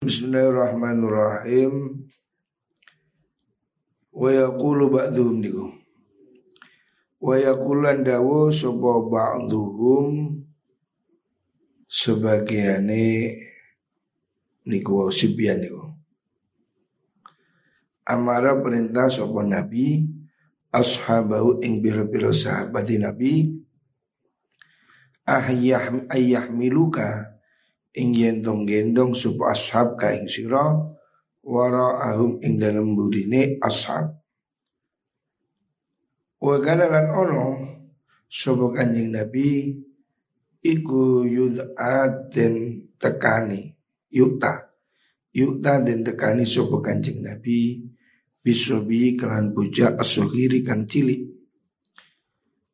Bismillahirrahmanirrahim. Wa yaqulu ba'duhum niku. Wa yaqulan dawu sapa ba'duhum sebagiane niku sibian niku. Amara perintah sapa nabi ashabahu ing biro-biro sahabat nabi ahyah ayah miluka ing gendong gendong supa ashab ka ing sira ahum ing dalam burine ashab. Wa kana lan ono sapa kanjeng nabi iku yud'at den tekani yuta. Yuta den tekani sapa kanjeng nabi bisobi kelan bocah asohiri kang cilik.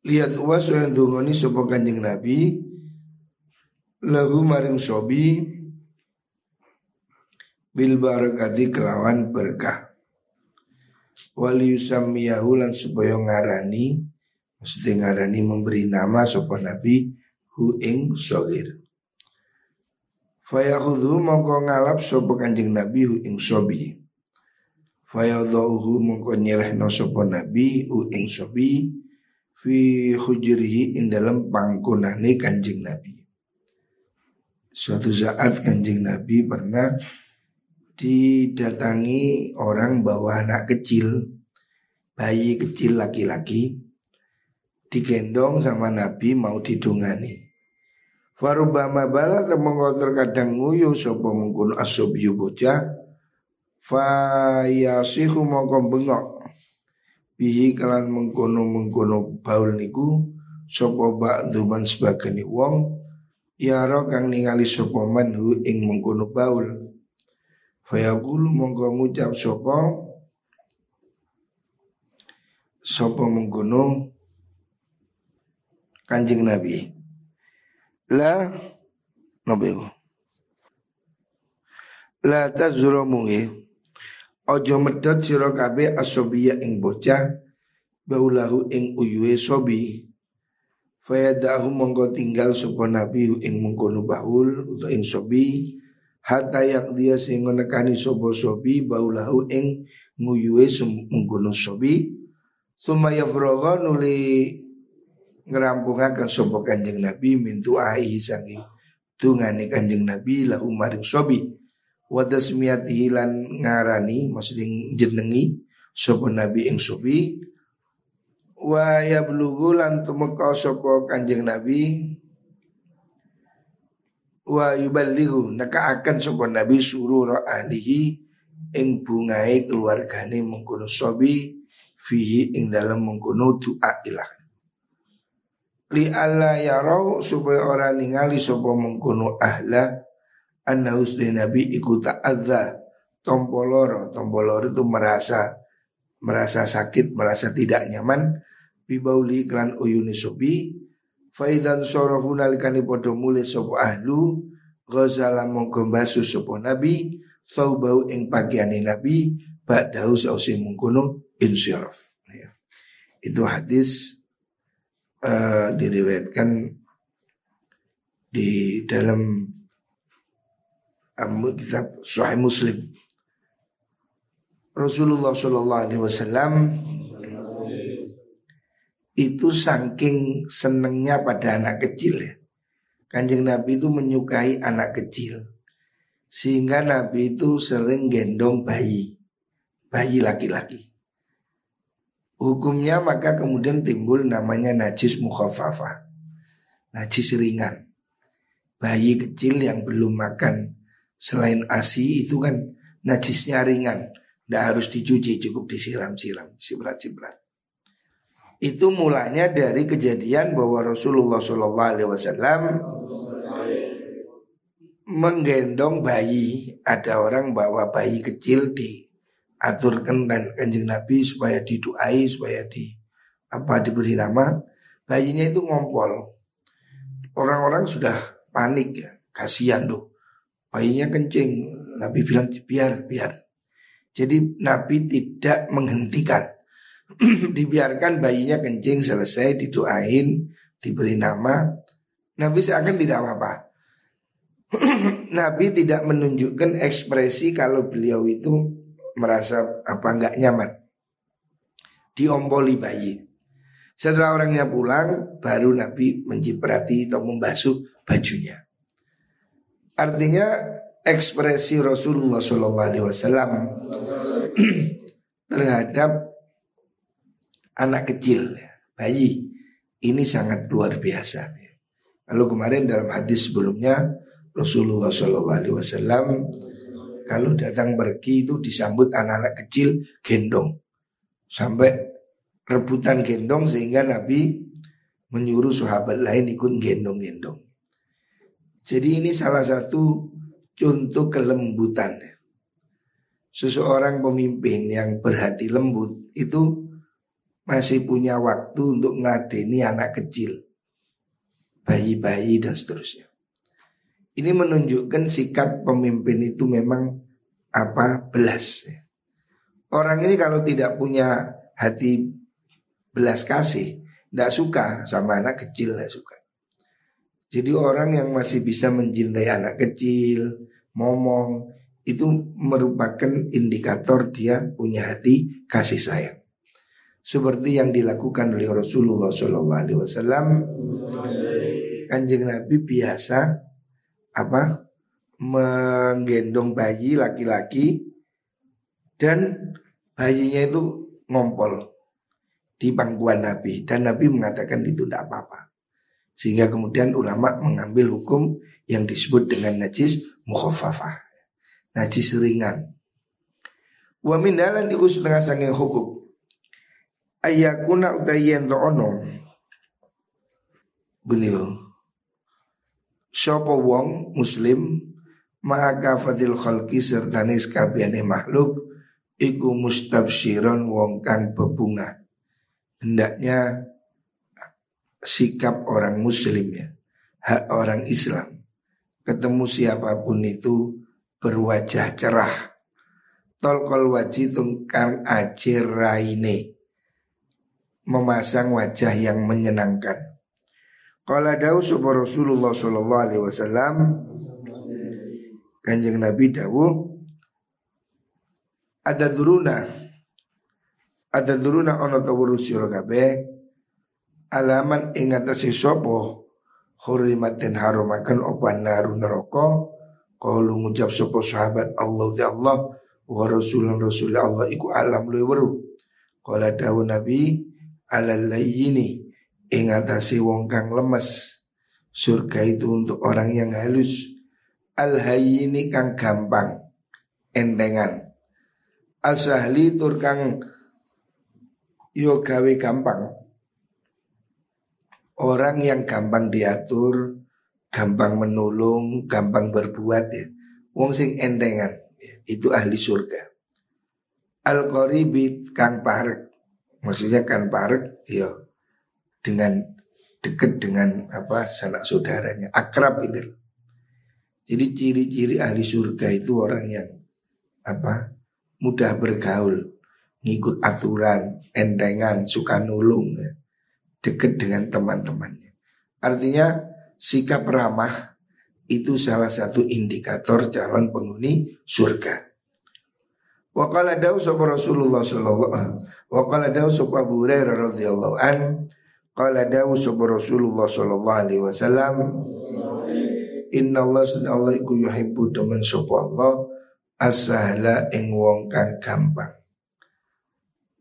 Lihat waso yang dungoni sapa kanjeng nabi lahu maring sobi bil barakati kelawan berkah. Wal yusammiyahu lan supaya ngarani maksudnya ngarani memberi nama sapa nabi hu ing sogir Fayakhudhu mongko ngalap sapa kanjeng nabi hu ing sobi. Fayadhuhu mongko nyelehno sapa nabi hu ing sobi fi hujrihi ing dalam pangkunane kanjeng nabi Suatu saat kanjeng Nabi pernah didatangi orang bawa anak kecil, bayi kecil laki-laki, digendong sama Nabi mau didungani. Farubama bala temengko terkadang nguyu sopo mengkono asobyu bocah Fayasihu mongko bengok Bihi kalan mengkono mengkono baul niku Sopo bak duman sebagani wong Ya ro kang ningali sapa man hu ing mengkono baul. Fayaqulu mongko ngucap sapa sapa mengkono Kanjeng Nabi. La nabi. La tazrumu Ojo medot sira kabeh asobiya ing bocah baulahu ing uyuwe sobi Fayadahu monggo tinggal sopo nabi ing mengkono bahul untuk ing sobi hatta yak dia sehingga nekani sopo sobi baulahu ing nguyuwe mengkono sobi. Suma yafrogo nuli ngerampungakan sopo kanjeng nabi mintu ahi sangi tungani kanjeng nabi lahu maring sobi. Wadas hilan ngarani maksudnya jenengi sopo nabi ing sobi wa yablughu lan tumeka sapa Kanjeng Nabi. Wa yuballighu naka akan sapa Nabi surura ahlihi ing bungai keluargane mengkono sobi fihi ing dalam mengkono doa ilah. Li alla yarau supaya orang ningali sapa mengkono ahla anna husni nabi iku ta'adza tompoloro tompoloro itu merasa merasa sakit merasa tidak nyaman bibauli klan uyuni sobi faidan sorofu nalikani podo mulai sopo ahlu ghazala mongko basu sopo nabi saubau ing pakaiane nabi ba'dahu sausi mengkono insyaraf ya. itu hadis uh, diriwayatkan di dalam um, kitab Sahih Muslim Rasulullah Shallallahu Alaihi Wasallam itu saking senengnya pada anak kecil ya. Kanjeng Nabi itu menyukai anak kecil. Sehingga Nabi itu sering gendong bayi. Bayi laki-laki. Hukumnya maka kemudian timbul namanya najis mukhafafah. Najis ringan. Bayi kecil yang belum makan selain ASI itu kan najisnya ringan. Tidak harus dicuci, cukup disiram-siram, sibrat-sibrat itu mulanya dari kejadian bahwa Rasulullah Shallallahu Alaihi Wasallam menggendong bayi. Ada orang bawa bayi kecil diaturkan dan kanjeng Nabi supaya diduai supaya di apa diberi nama. Bayinya itu ngompol. Orang-orang sudah panik ya, kasihan tuh. Bayinya kencing. Nabi bilang biar biar. Jadi Nabi tidak menghentikan dibiarkan bayinya kencing selesai didoain diberi nama Nabi seakan tidak apa-apa Nabi tidak menunjukkan ekspresi kalau beliau itu merasa apa nggak nyaman. Diompoli bayi. Setelah orangnya pulang, baru Nabi menciprati atau membasuh bajunya. Artinya ekspresi Rasulullah SAW terhadap anak kecil, bayi, ini sangat luar biasa. Lalu kemarin dalam hadis sebelumnya Rasulullah SAW kalau datang pergi itu disambut anak-anak kecil gendong sampai rebutan gendong sehingga Nabi menyuruh sahabat lain ikut gendong-gendong. Jadi ini salah satu contoh kelembutan. Seseorang pemimpin yang berhati lembut itu masih punya waktu untuk ngadeni anak kecil, bayi-bayi dan seterusnya. Ini menunjukkan sikap pemimpin itu memang apa belas. Orang ini kalau tidak punya hati belas kasih, tidak suka sama anak kecil, tidak suka. Jadi orang yang masih bisa mencintai anak kecil, ngomong, itu merupakan indikator dia punya hati kasih sayang seperti yang dilakukan oleh Rasulullah Shallallahu Alaihi Wasallam. Kanjeng Nabi biasa apa menggendong bayi laki-laki dan bayinya itu ngompol di pangkuan Nabi dan Nabi mengatakan itu tidak apa-apa. Sehingga kemudian ulama mengambil hukum yang disebut dengan najis mukhafafah. Najis ringan. Wa min dalan diusut dengan sanging hukum ayakuna utayen ono? Beliau. Sopo wong muslim maka fadil khalqi serta kabehane makhluk iku mustabsyiron wong kang bebunga. Hendaknya sikap orang muslim ya hak orang Islam. Ketemu siapa pun itu berwajah cerah. Tolkol wajib tungkang ajir raine memasang wajah yang menyenangkan. Qala dawu Rasulullah sallallahu alaihi wasallam Kanjeng Nabi dawu ada duruna ada duruna ono tawuru sira kabeh? Alaman ing atase sapa? Hurimat den harumaken apa naru neraka? Qalu ngucap sapa sahabat Allah ya Allah wa rasulun rasul Allah iku alam luwe weru qala dawu Nabi alal layyini ing atase wong kang lemes. Surga itu untuk orang yang halus. Al hayyini kang gampang, endengan. Asahli tur kang yo gawe gampang. Orang yang gampang diatur, gampang menolong, gampang berbuat ya. Wong sing endengan, ya. itu ahli surga. Al kang parek Maksudnya kan parek ya dengan dekat dengan apa sanak saudaranya, akrab itu. Jadi ciri-ciri ahli surga itu orang yang apa mudah bergaul, ngikut aturan, endengan, suka nulung, ya. dekat dengan teman-temannya. Artinya sikap ramah itu salah satu indikator calon penghuni surga. Wa qala dawu sapa Rasulullah sallallahu alaihi wa qala dawu sapa Abu Hurairah radhiyallahu an qala dawu sapa Rasulullah sallallahu alaihi wasallam Inna Allah sunna Allah iku yuhibbu temen sapa Allah asahla ing wong kang gampang.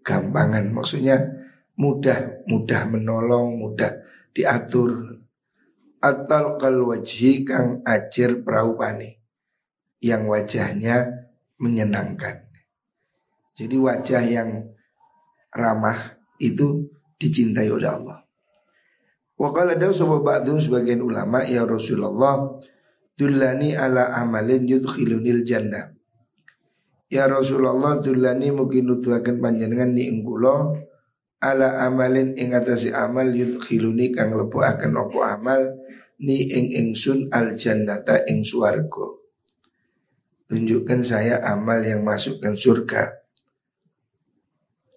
Gampangan maksudnya mudah, mudah menolong, mudah diatur. Atal kal wajhi kang ajir praupane yang wajahnya menyenangkan. Jadi wajah yang ramah itu dicintai oleh Allah. Wa qala dawu ba'dun sebagian ulama ya Rasulullah dullani ala amalin yudkhilunil jannah. Ya Rasulullah dullani mungkin nuduhaken panjenengan ni engkulo ala amalin ing atase amal yudkhiluni kang akan opo amal ni ing ingsun al jannata ing swarga. Tunjukkan saya amal yang masukkan surga.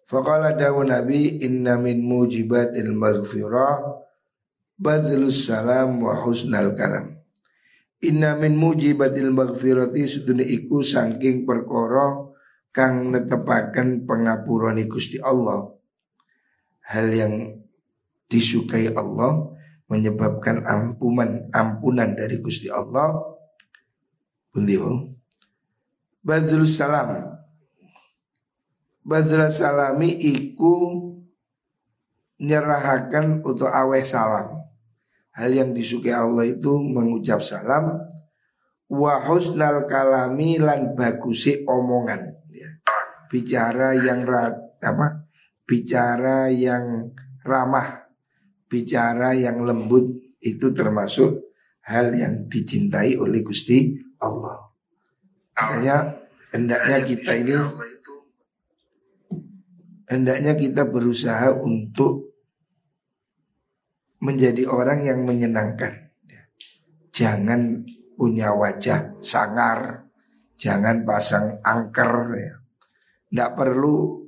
Faqala dawu Nabi inna min mujibatil maghfirah badlus salam wa husnal kalam. Inna min mujibatil maghfirati sedune iku saking perkara kang netepaken pengapurane Gusti Allah. Hal yang disukai Allah menyebabkan ampunan ampunan dari Gusti Allah. Bundi Badrul salam. Badrul salami iku nyerahakan untuk aweh salam. Hal yang disukai Allah itu mengucap salam. Wa husnal kalami lan bagusi omongan. Ya. bicara yang rat, apa? Bicara yang ramah. Bicara yang lembut. Itu termasuk hal yang dicintai oleh Gusti Allah. Makanya hendaknya kita ini hendaknya kita berusaha untuk menjadi orang yang menyenangkan. Jangan punya wajah sangar, jangan pasang angker. Ya. Tidak perlu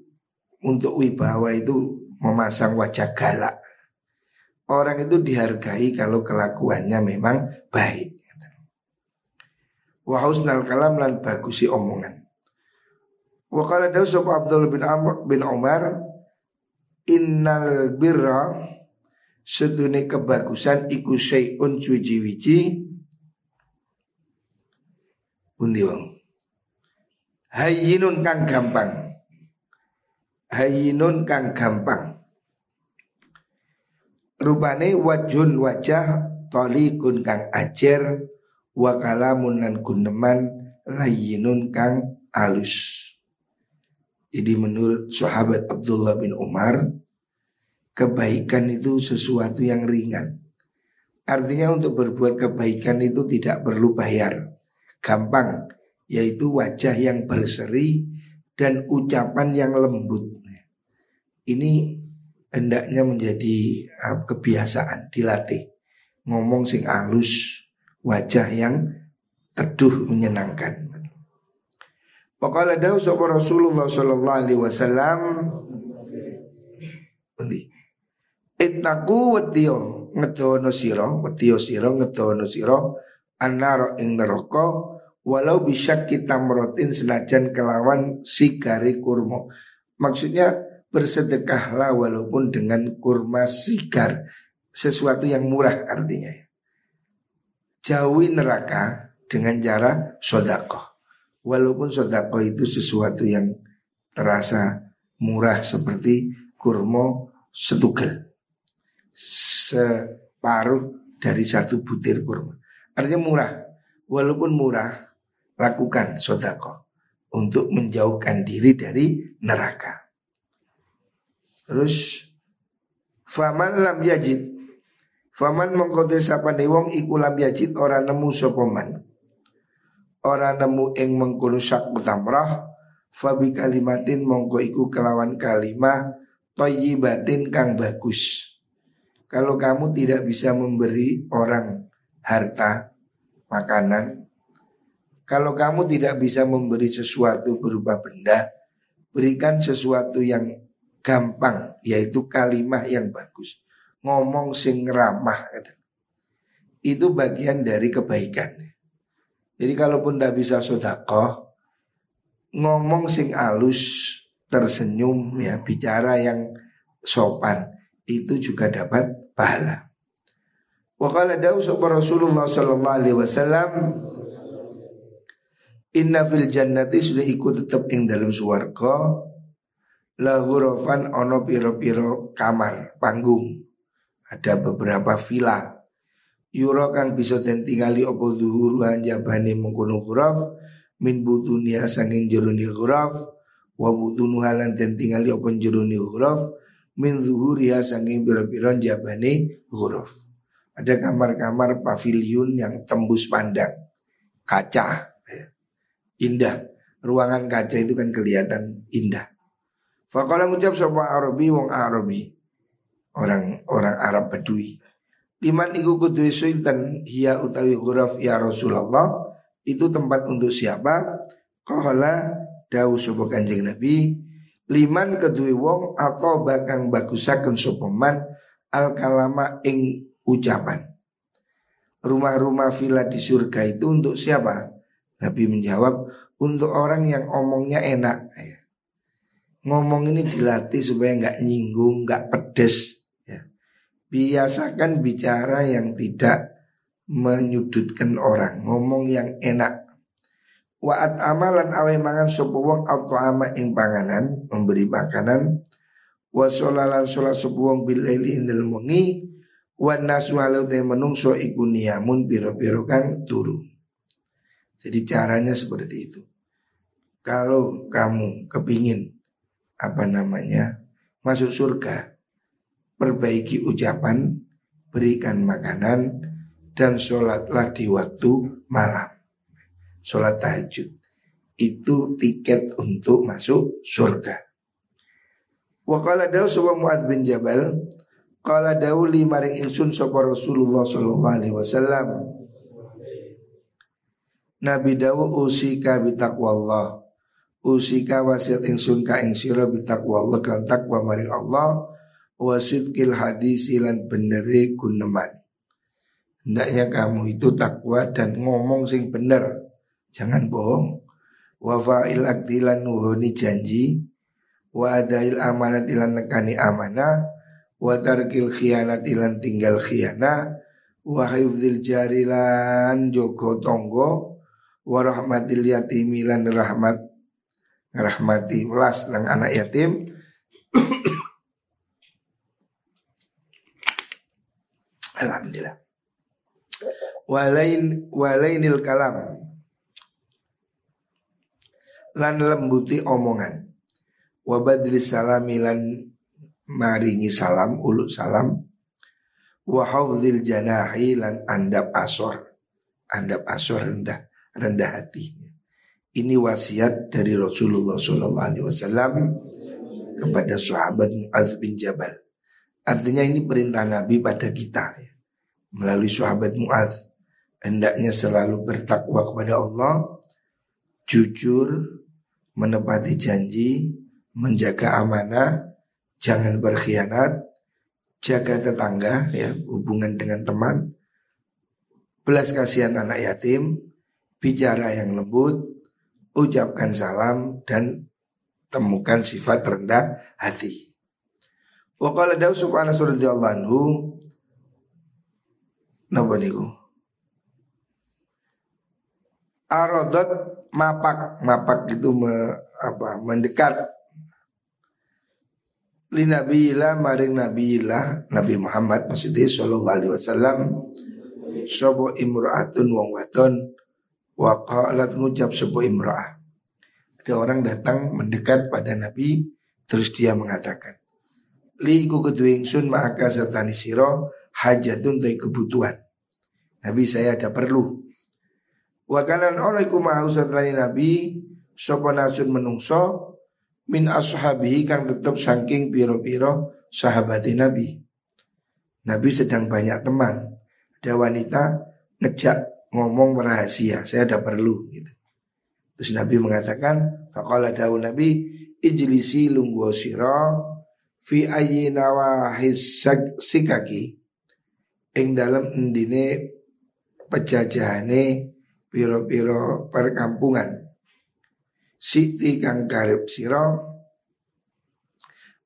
untuk wibawa itu memasang wajah galak. Orang itu dihargai kalau kelakuannya memang baik. Wa husnal kalam lan bagusi omongan. Wa qala Abdul bin Amr bin Umar innal birra sedune kebagusan iku syai'un cuci-wici Bundi wong Hayyinun kang gampang Hayyinun kang gampang Rupane wajun wajah Tolikun kang ajer Wakalamun nan guneman Layyinun kang alus Jadi menurut sahabat Abdullah bin Umar kebaikan itu sesuatu yang ringan. Artinya untuk berbuat kebaikan itu tidak perlu bayar. Gampang, yaitu wajah yang berseri dan ucapan yang lembut. Ini hendaknya menjadi uh, kebiasaan dilatih. Ngomong sing halus, wajah yang teduh menyenangkan. Pokoknya dawu Rasulullah sallallahu alaihi wasallam. Itnaku wetiyo ngedono siro Wetiyo siro ngedono siro Anaro ing neraka Walau bisa kita merotin senajan kelawan sigari kurma. Maksudnya bersedekahlah walaupun dengan kurma sigar Sesuatu yang murah artinya. Jauhi neraka dengan cara sodako Walaupun sodako itu sesuatu yang terasa murah seperti kurma setugel separuh dari satu butir kurma. Artinya murah. Walaupun murah, lakukan sodako untuk menjauhkan diri dari neraka. Terus faman lam yajid faman mengkote sapa wong iku lam yajid ora nemu sopoman ora nemu ing mengkono sak tamrah fabi kalimatin mongko iku kelawan kalimah toyibatin kang bagus kalau kamu tidak bisa memberi orang harta, makanan, kalau kamu tidak bisa memberi sesuatu berupa benda, berikan sesuatu yang gampang, yaitu kalimat yang bagus. Ngomong sing ramah. Itu bagian dari kebaikan. Jadi kalaupun tidak bisa sodakoh, ngomong sing alus, tersenyum, ya bicara yang sopan itu juga dapat pahala. Wa qala Rasulullah sallallahu alaihi wasallam Inna fil jannati sudah ikut tetap ing dalam suwarga La hurufan ono piro-piro kamar, panggung Ada beberapa villa Yuro kang bisa den tingali opo duhuru hanjabane mengkono huruf Min butunia sanging jeruni huruf Wa butunuha lan den tingali opo jeruni huruf min zuhuriha sanging biro-biro jabane huruf. Ada kamar-kamar pavilion yang tembus pandang, kaca, ya. indah. Ruangan kaca itu kan kelihatan indah. Fakallah ngucap sopa Arabi wong Arabi. Orang orang Arab Badui. Liman iku kudu sultan hiya utawi huruf ya Rasulullah. Itu tempat untuk siapa? Kohala dawu sopa kanjeng Nabi liman kedui wong atau bakang bagusaken sopeman al kalama ing ucapan rumah-rumah villa di surga itu untuk siapa? Nabi menjawab untuk orang yang omongnya enak. Ngomong ini dilatih supaya nggak nyinggung, nggak pedes. Biasakan bicara yang tidak menyudutkan orang, ngomong yang enak. Waat amalan awe mangan sapa auto ama ing panganan, memberi makanan. Wa sholalan sholat sapa wong bil laili indal wengi wa nasu halau te menungso iku niamun piro-piro kang turu. Jadi caranya seperti itu. Kalau kamu kepingin apa namanya masuk surga, perbaiki ucapan, berikan makanan, dan sholatlah di waktu malam sholat tahajud. Itu tiket untuk masuk surga. Wa qala dawu sapa Muad bin Jabal, qala dawu li maring insun sapa Rasulullah sallallahu alaihi wasallam. Nabi dawu usika bi taqwallah. Usika wasit insun ka ing sira bi taqwallah kan takwa maring Allah wasidkil hadis lan beneri guneman. Hendaknya kamu itu takwa dan ngomong sing bener Jangan bohong. Wa fa'il akdilan nuhuni janji. Wa adail amanat ilan nekani amanah. Wa tarkil khianat ilan tinggal khianah. Wa hifdzil jarilan jogo tonggo. Wa rahmatil lan rahmat rahmati welas nang anak yatim. Walain walainil kalam. Lan lembuti omongan. Wa badri salami lan maringi salam ulut salam. Wa hafdzil janahi lan andap asor. Andap asor rendah rendah hati ini wasiat dari Rasulullah Sallallahu Alaihi Wasallam kepada sahabat Muaz bin Jabal. Artinya ini perintah Nabi pada kita ya. melalui sahabat Muaz hendaknya selalu bertakwa kepada Allah, jujur, menepati janji, menjaga amanah, jangan berkhianat, jaga tetangga ya, hubungan dengan teman, belas kasihan anak yatim, bicara yang lembut, ucapkan salam dan temukan sifat rendah hati. Wa qala Daud subhanahu radhiyallahu anhu Napa niku? Arodat mapak. Mapak itu me, apa mendekat. Li nabiyillah maring nabiyillah Nabi Muhammad maksudnya sallallahu alaihi wasallam sapa imraatun wong wadon wa qalat ngucap sapa imraah. Ada orang datang mendekat pada Nabi terus dia mengatakan li ku kedue ingsun maka sertani sira hajatun kebutuhan. Nabi saya ada perlu Wa kanan ana iku mau setelani Nabi sapa nasun menungso min ashabihi kang tetep saking piro-piro sahabat Nabi. Nabi sedang banyak teman. Ada wanita ngejak ngomong rahasia, saya ada perlu gitu. Terus Nabi mengatakan, faqala dawu Nabi, ijlisi lungguh sira fi ayyi nawahis sikaki ing dalam endine pejajahane piro-piro perkampungan Siti kang karib siro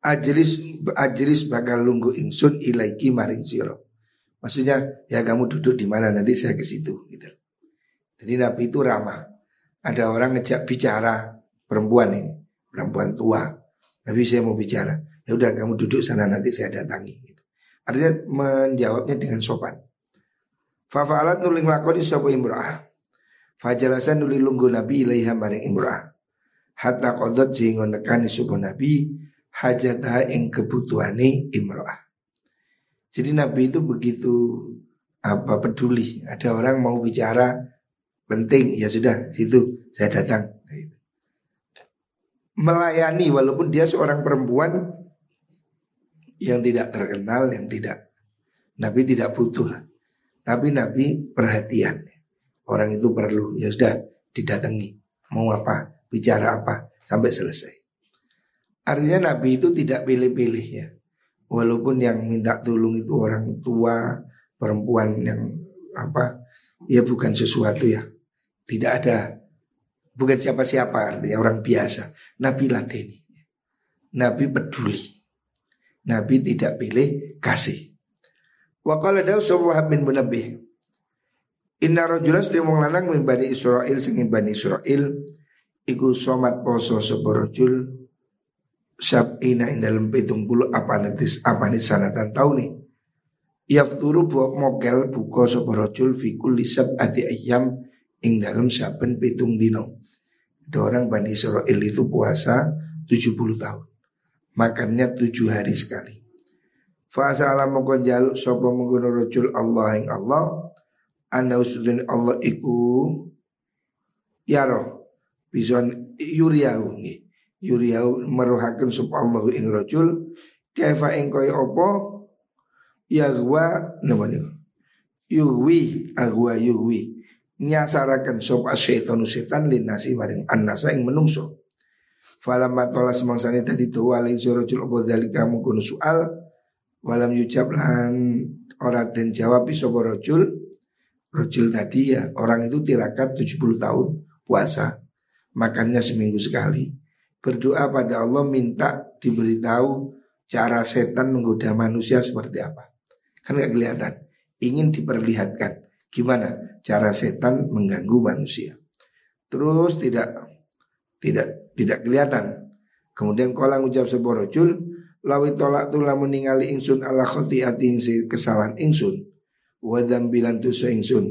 Ajris ajris bakal lunggu ingsun ilaiki maring siro Maksudnya ya kamu duduk di mana nanti saya ke situ gitu. Jadi Nabi itu ramah. Ada orang ngejak bicara perempuan ini, perempuan tua. Nabi saya mau bicara. Ya udah kamu duduk sana nanti saya datangi. Gitu. Artinya menjawabnya dengan sopan. Fafa'alat nuling lakoni sapa imra'ah. Fajalasan nuli lunggu Nabi ilaiha maring imrah. Hatta kodot sehingga nekani subuh Nabi hajatah ing kebutuhane imrah. Jadi Nabi itu begitu apa peduli. Ada orang mau bicara penting, ya sudah situ saya datang. Melayani walaupun dia seorang perempuan yang tidak terkenal, yang tidak Nabi tidak butuh. Tapi Nabi perhatian. Orang itu perlu ya sudah didatangi mau apa bicara apa sampai selesai. Artinya Nabi itu tidak pilih-pilih ya. Walaupun yang minta tolong itu orang tua, perempuan yang apa ya bukan sesuatu ya tidak ada bukan siapa-siapa artinya orang biasa. Nabi latini. Nabi peduli. Nabi tidak pilih kasih. Wa qala Wahab bin Munabbih. Inna rajulan sudah wong lanang min Bani Israel sing Bani Israel iku somat poso sapa rajul sabina ing dalem 70 apa netis apa nih sanatan tauni. Yafturu buak mokel buka sapa rajul fi kulli sab'ati ayyam ing dalem saben pitung dino. Ada orang Bani Israel itu puasa 70 tahun. Makannya tujuh hari sekali. Fasa alam mongkon jaluk sapa mengkono rajul Allah ing Allah ana usudun Allah iku yaro bison yuriau nggih yuriau meruhaken sapa Allah ing rajul kaifa ing kaya apa? Yagwa napa niku? Yuwi agwa yuwi nyasaraken sapa setan setan linasi maring annasa ing menungso. Falamma tola semangsane tadi tuwa alai surajul apa dalika mungkunu soal Walam yucap lan ora den jawab sapa rajul. Rajul tadi ya orang itu tirakat 70 tahun puasa. Makannya seminggu sekali. Berdoa pada Allah minta diberitahu cara setan menggoda manusia seperti apa. Kan gak kelihatan. Ingin diperlihatkan gimana cara setan mengganggu manusia. Terus tidak tidak tidak kelihatan. Kemudian kolang ucap sebuah rojul lawi tolak tu lamun ningali ingsun ala khotiati ing kesalahan ingsun wa dzambilan tu ingsun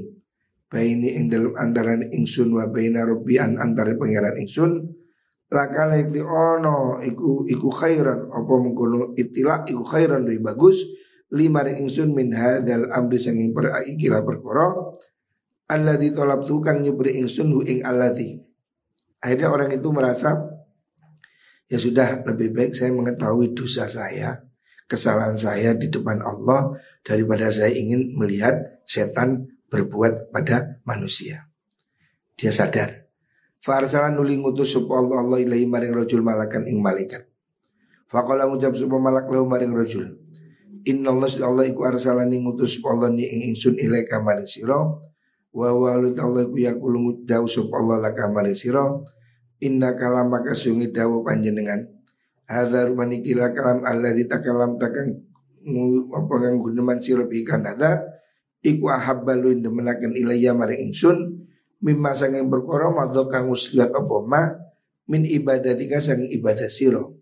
baini ing dalam antaran ingsun wa baina rabbian antara pangeran ingsun. Lakala ikti ono iku iku khairan. Apa mengkono itilak iku khairan lebih bagus. Lima ring ingsun min hadal amri sanging per ikilah perkara. Alladzi talabtu kang nyubri ingsun hu ing alladzi akhirnya orang itu merasa Ya sudah lebih baik saya mengetahui dosa saya Kesalahan saya di depan Allah Daripada saya ingin melihat setan berbuat pada manusia. Dia sadar. Farsalan nuli ngutus supa Allah Allah ilahi maring rojul malakan ing malaikat. Faqala ngucap supa malak lahu maring rojul Inna Allah Allah iku arsalani ngutus supa Allah ni ing ingsun ilaika maring siro Wa wa Allah iku yakulu dawu supa Allah laka maring siro Inna kalam maka sungi dawu panjenengan Hadha rumani kila kalam Allah kalam takang Apa kang guneman sirup ikan. Ada Iku ahabbalu indemenakan ilayya maring ingsun Mimma sanging berkoro madho kang usliat apa ma Min ibadatika sang ibadah siro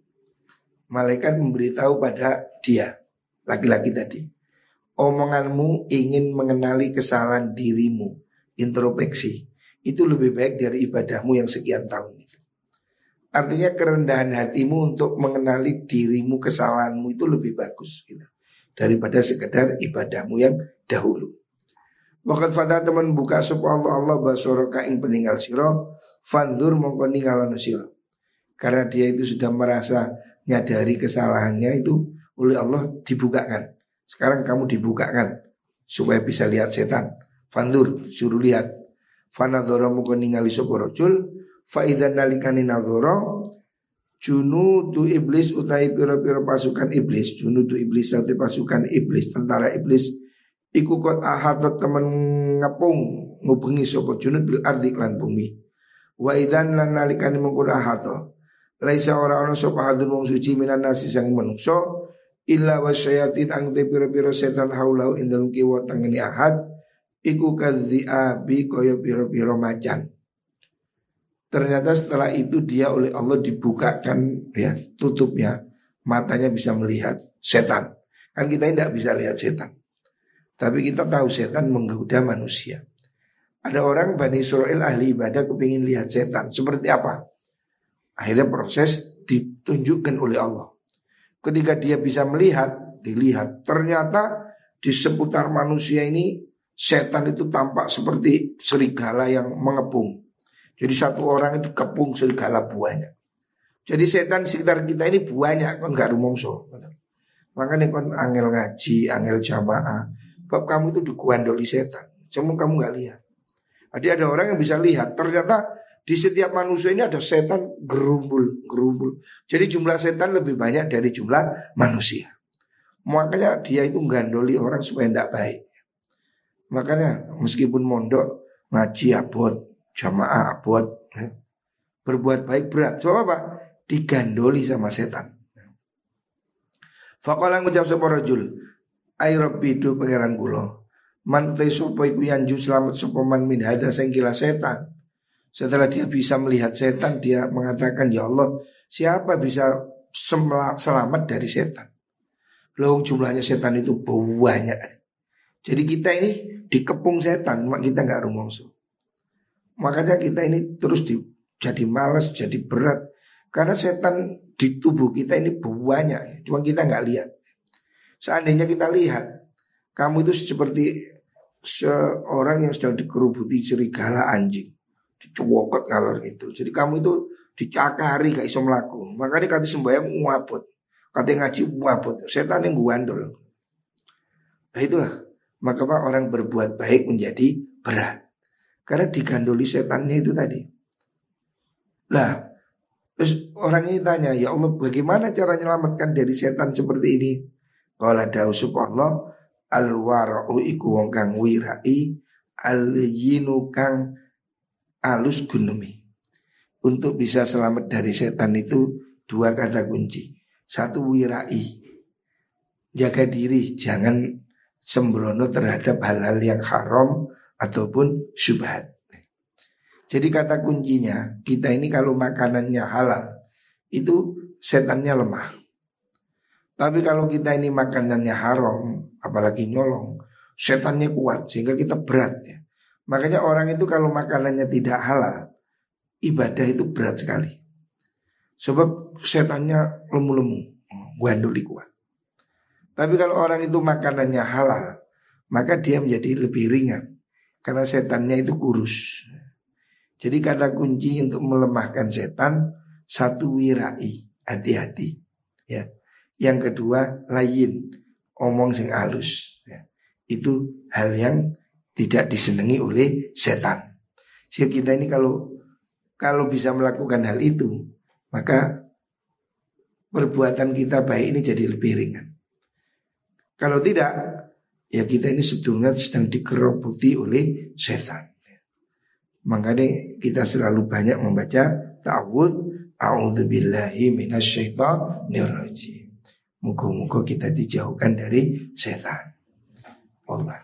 Malaikat memberitahu pada dia Laki-laki tadi Omonganmu ingin mengenali kesalahan dirimu Introspeksi. Itu lebih baik dari ibadahmu yang sekian tahun Artinya kerendahan hatimu untuk mengenali dirimu kesalahanmu itu lebih bagus gitu. Daripada sekedar ibadahmu yang dahulu. Wakat fada teman buka sup Allah Allah basoroka ing peninggal siro Fandur mongko ninggalano siro Karena dia itu sudah merasa nyadari kesalahannya itu oleh Allah dibukakan Sekarang kamu dibukakan supaya bisa lihat setan Fandur suruh lihat Fanadoro mongko ningali soporojul Faidan nalikani nazoro Junu tu iblis utai piro-piro pasukan iblis. Junu tu iblis satu pasukan iblis. Tentara iblis Iku kot ahatot temen ngapung Ngubengi sopo junud bil ardi lan bumi. Wa lan nalikani ahato Laisa orang-orang sopo hadun wong suci minan nasi sang menungso Illa wasyayatin ang te piro-piro setan haulau indal kiwa tangani ahad Iku kadzi abi koyo piro-piro macan Ternyata setelah itu dia oleh Allah dibukakan ya tutupnya matanya bisa melihat setan. Kan kita tidak bisa lihat setan. Tapi kita tahu setan menggoda manusia. Ada orang Bani Israel ahli ibadah kepingin lihat setan. Seperti apa? Akhirnya proses ditunjukkan oleh Allah. Ketika dia bisa melihat, dilihat. Ternyata di seputar manusia ini setan itu tampak seperti serigala yang mengepung. Jadi satu orang itu kepung segala buahnya. Jadi setan sekitar kita ini banyak kan gak rumongso. Makanya kan angel ngaji, angel jamaah. Bab kamu itu dikuandoli setan. Cuma kamu gak lihat. Jadi ada orang yang bisa lihat. Ternyata di setiap manusia ini ada setan gerumbul, gerumbul. Jadi jumlah setan lebih banyak dari jumlah manusia. Makanya dia itu gandoli orang supaya tidak baik. Makanya meskipun mondok ngaji abot, jamaah abot, ya, berbuat baik berat. Sebab apa? Digandoli sama setan. Fakola ngucap sapa rajul, "Ai rabbi du pangeran kula." Man te sapa iku selamat sapa man min hada sing setan. Setelah dia bisa melihat setan, dia mengatakan, "Ya Allah, siapa bisa selamat dari setan?" Loh jumlahnya setan itu banyak. Jadi kita ini dikepung setan, mak kita nggak rumongso. Makanya kita ini terus di, jadi malas, jadi berat. Karena setan di tubuh kita ini banyak, cuma kita nggak lihat. Seandainya kita lihat, kamu itu seperti seorang yang sedang dikerubuti serigala anjing, dicowokot ngalor itu. Jadi kamu itu dicakari gak iso melaku. Makanya kata sembahyang ngapot, kata ngaji ngapot. Setan yang guandol. Nah itulah maka orang berbuat baik menjadi berat. Karena digandoli setannya itu tadi. Lah, terus orang ini tanya, ya Allah bagaimana cara menyelamatkan dari setan seperti ini? Kalau ada usup Allah, al iku wong kang wirai, al kang alus gunumi. Untuk bisa selamat dari setan itu dua kata kunci. Satu wirai, jaga diri, jangan sembrono terhadap hal-hal yang haram ataupun syubhat. Jadi kata kuncinya kita ini kalau makanannya halal itu setannya lemah. Tapi kalau kita ini makanannya haram, apalagi nyolong, setannya kuat sehingga kita berat ya. Makanya orang itu kalau makanannya tidak halal, ibadah itu berat sekali. Sebab setannya lemu-lemu, ganduli kuat. Tapi kalau orang itu makanannya halal, maka dia menjadi lebih ringan karena setannya itu kurus. Jadi kata kunci untuk melemahkan setan satu wirai, hati-hati. Ya. Yang kedua lain, omong sing halus. Ya. Itu hal yang tidak disenangi oleh setan. Sehingga kita ini kalau kalau bisa melakukan hal itu, maka perbuatan kita baik ini jadi lebih ringan. Kalau tidak, ya kita ini sebetulnya sedang dikerobuti oleh setan. Makanya kita selalu banyak membaca ta'awud A'udzubillahi minasyaitonirrajim. Muka-muka kita dijauhkan dari setan. Allah.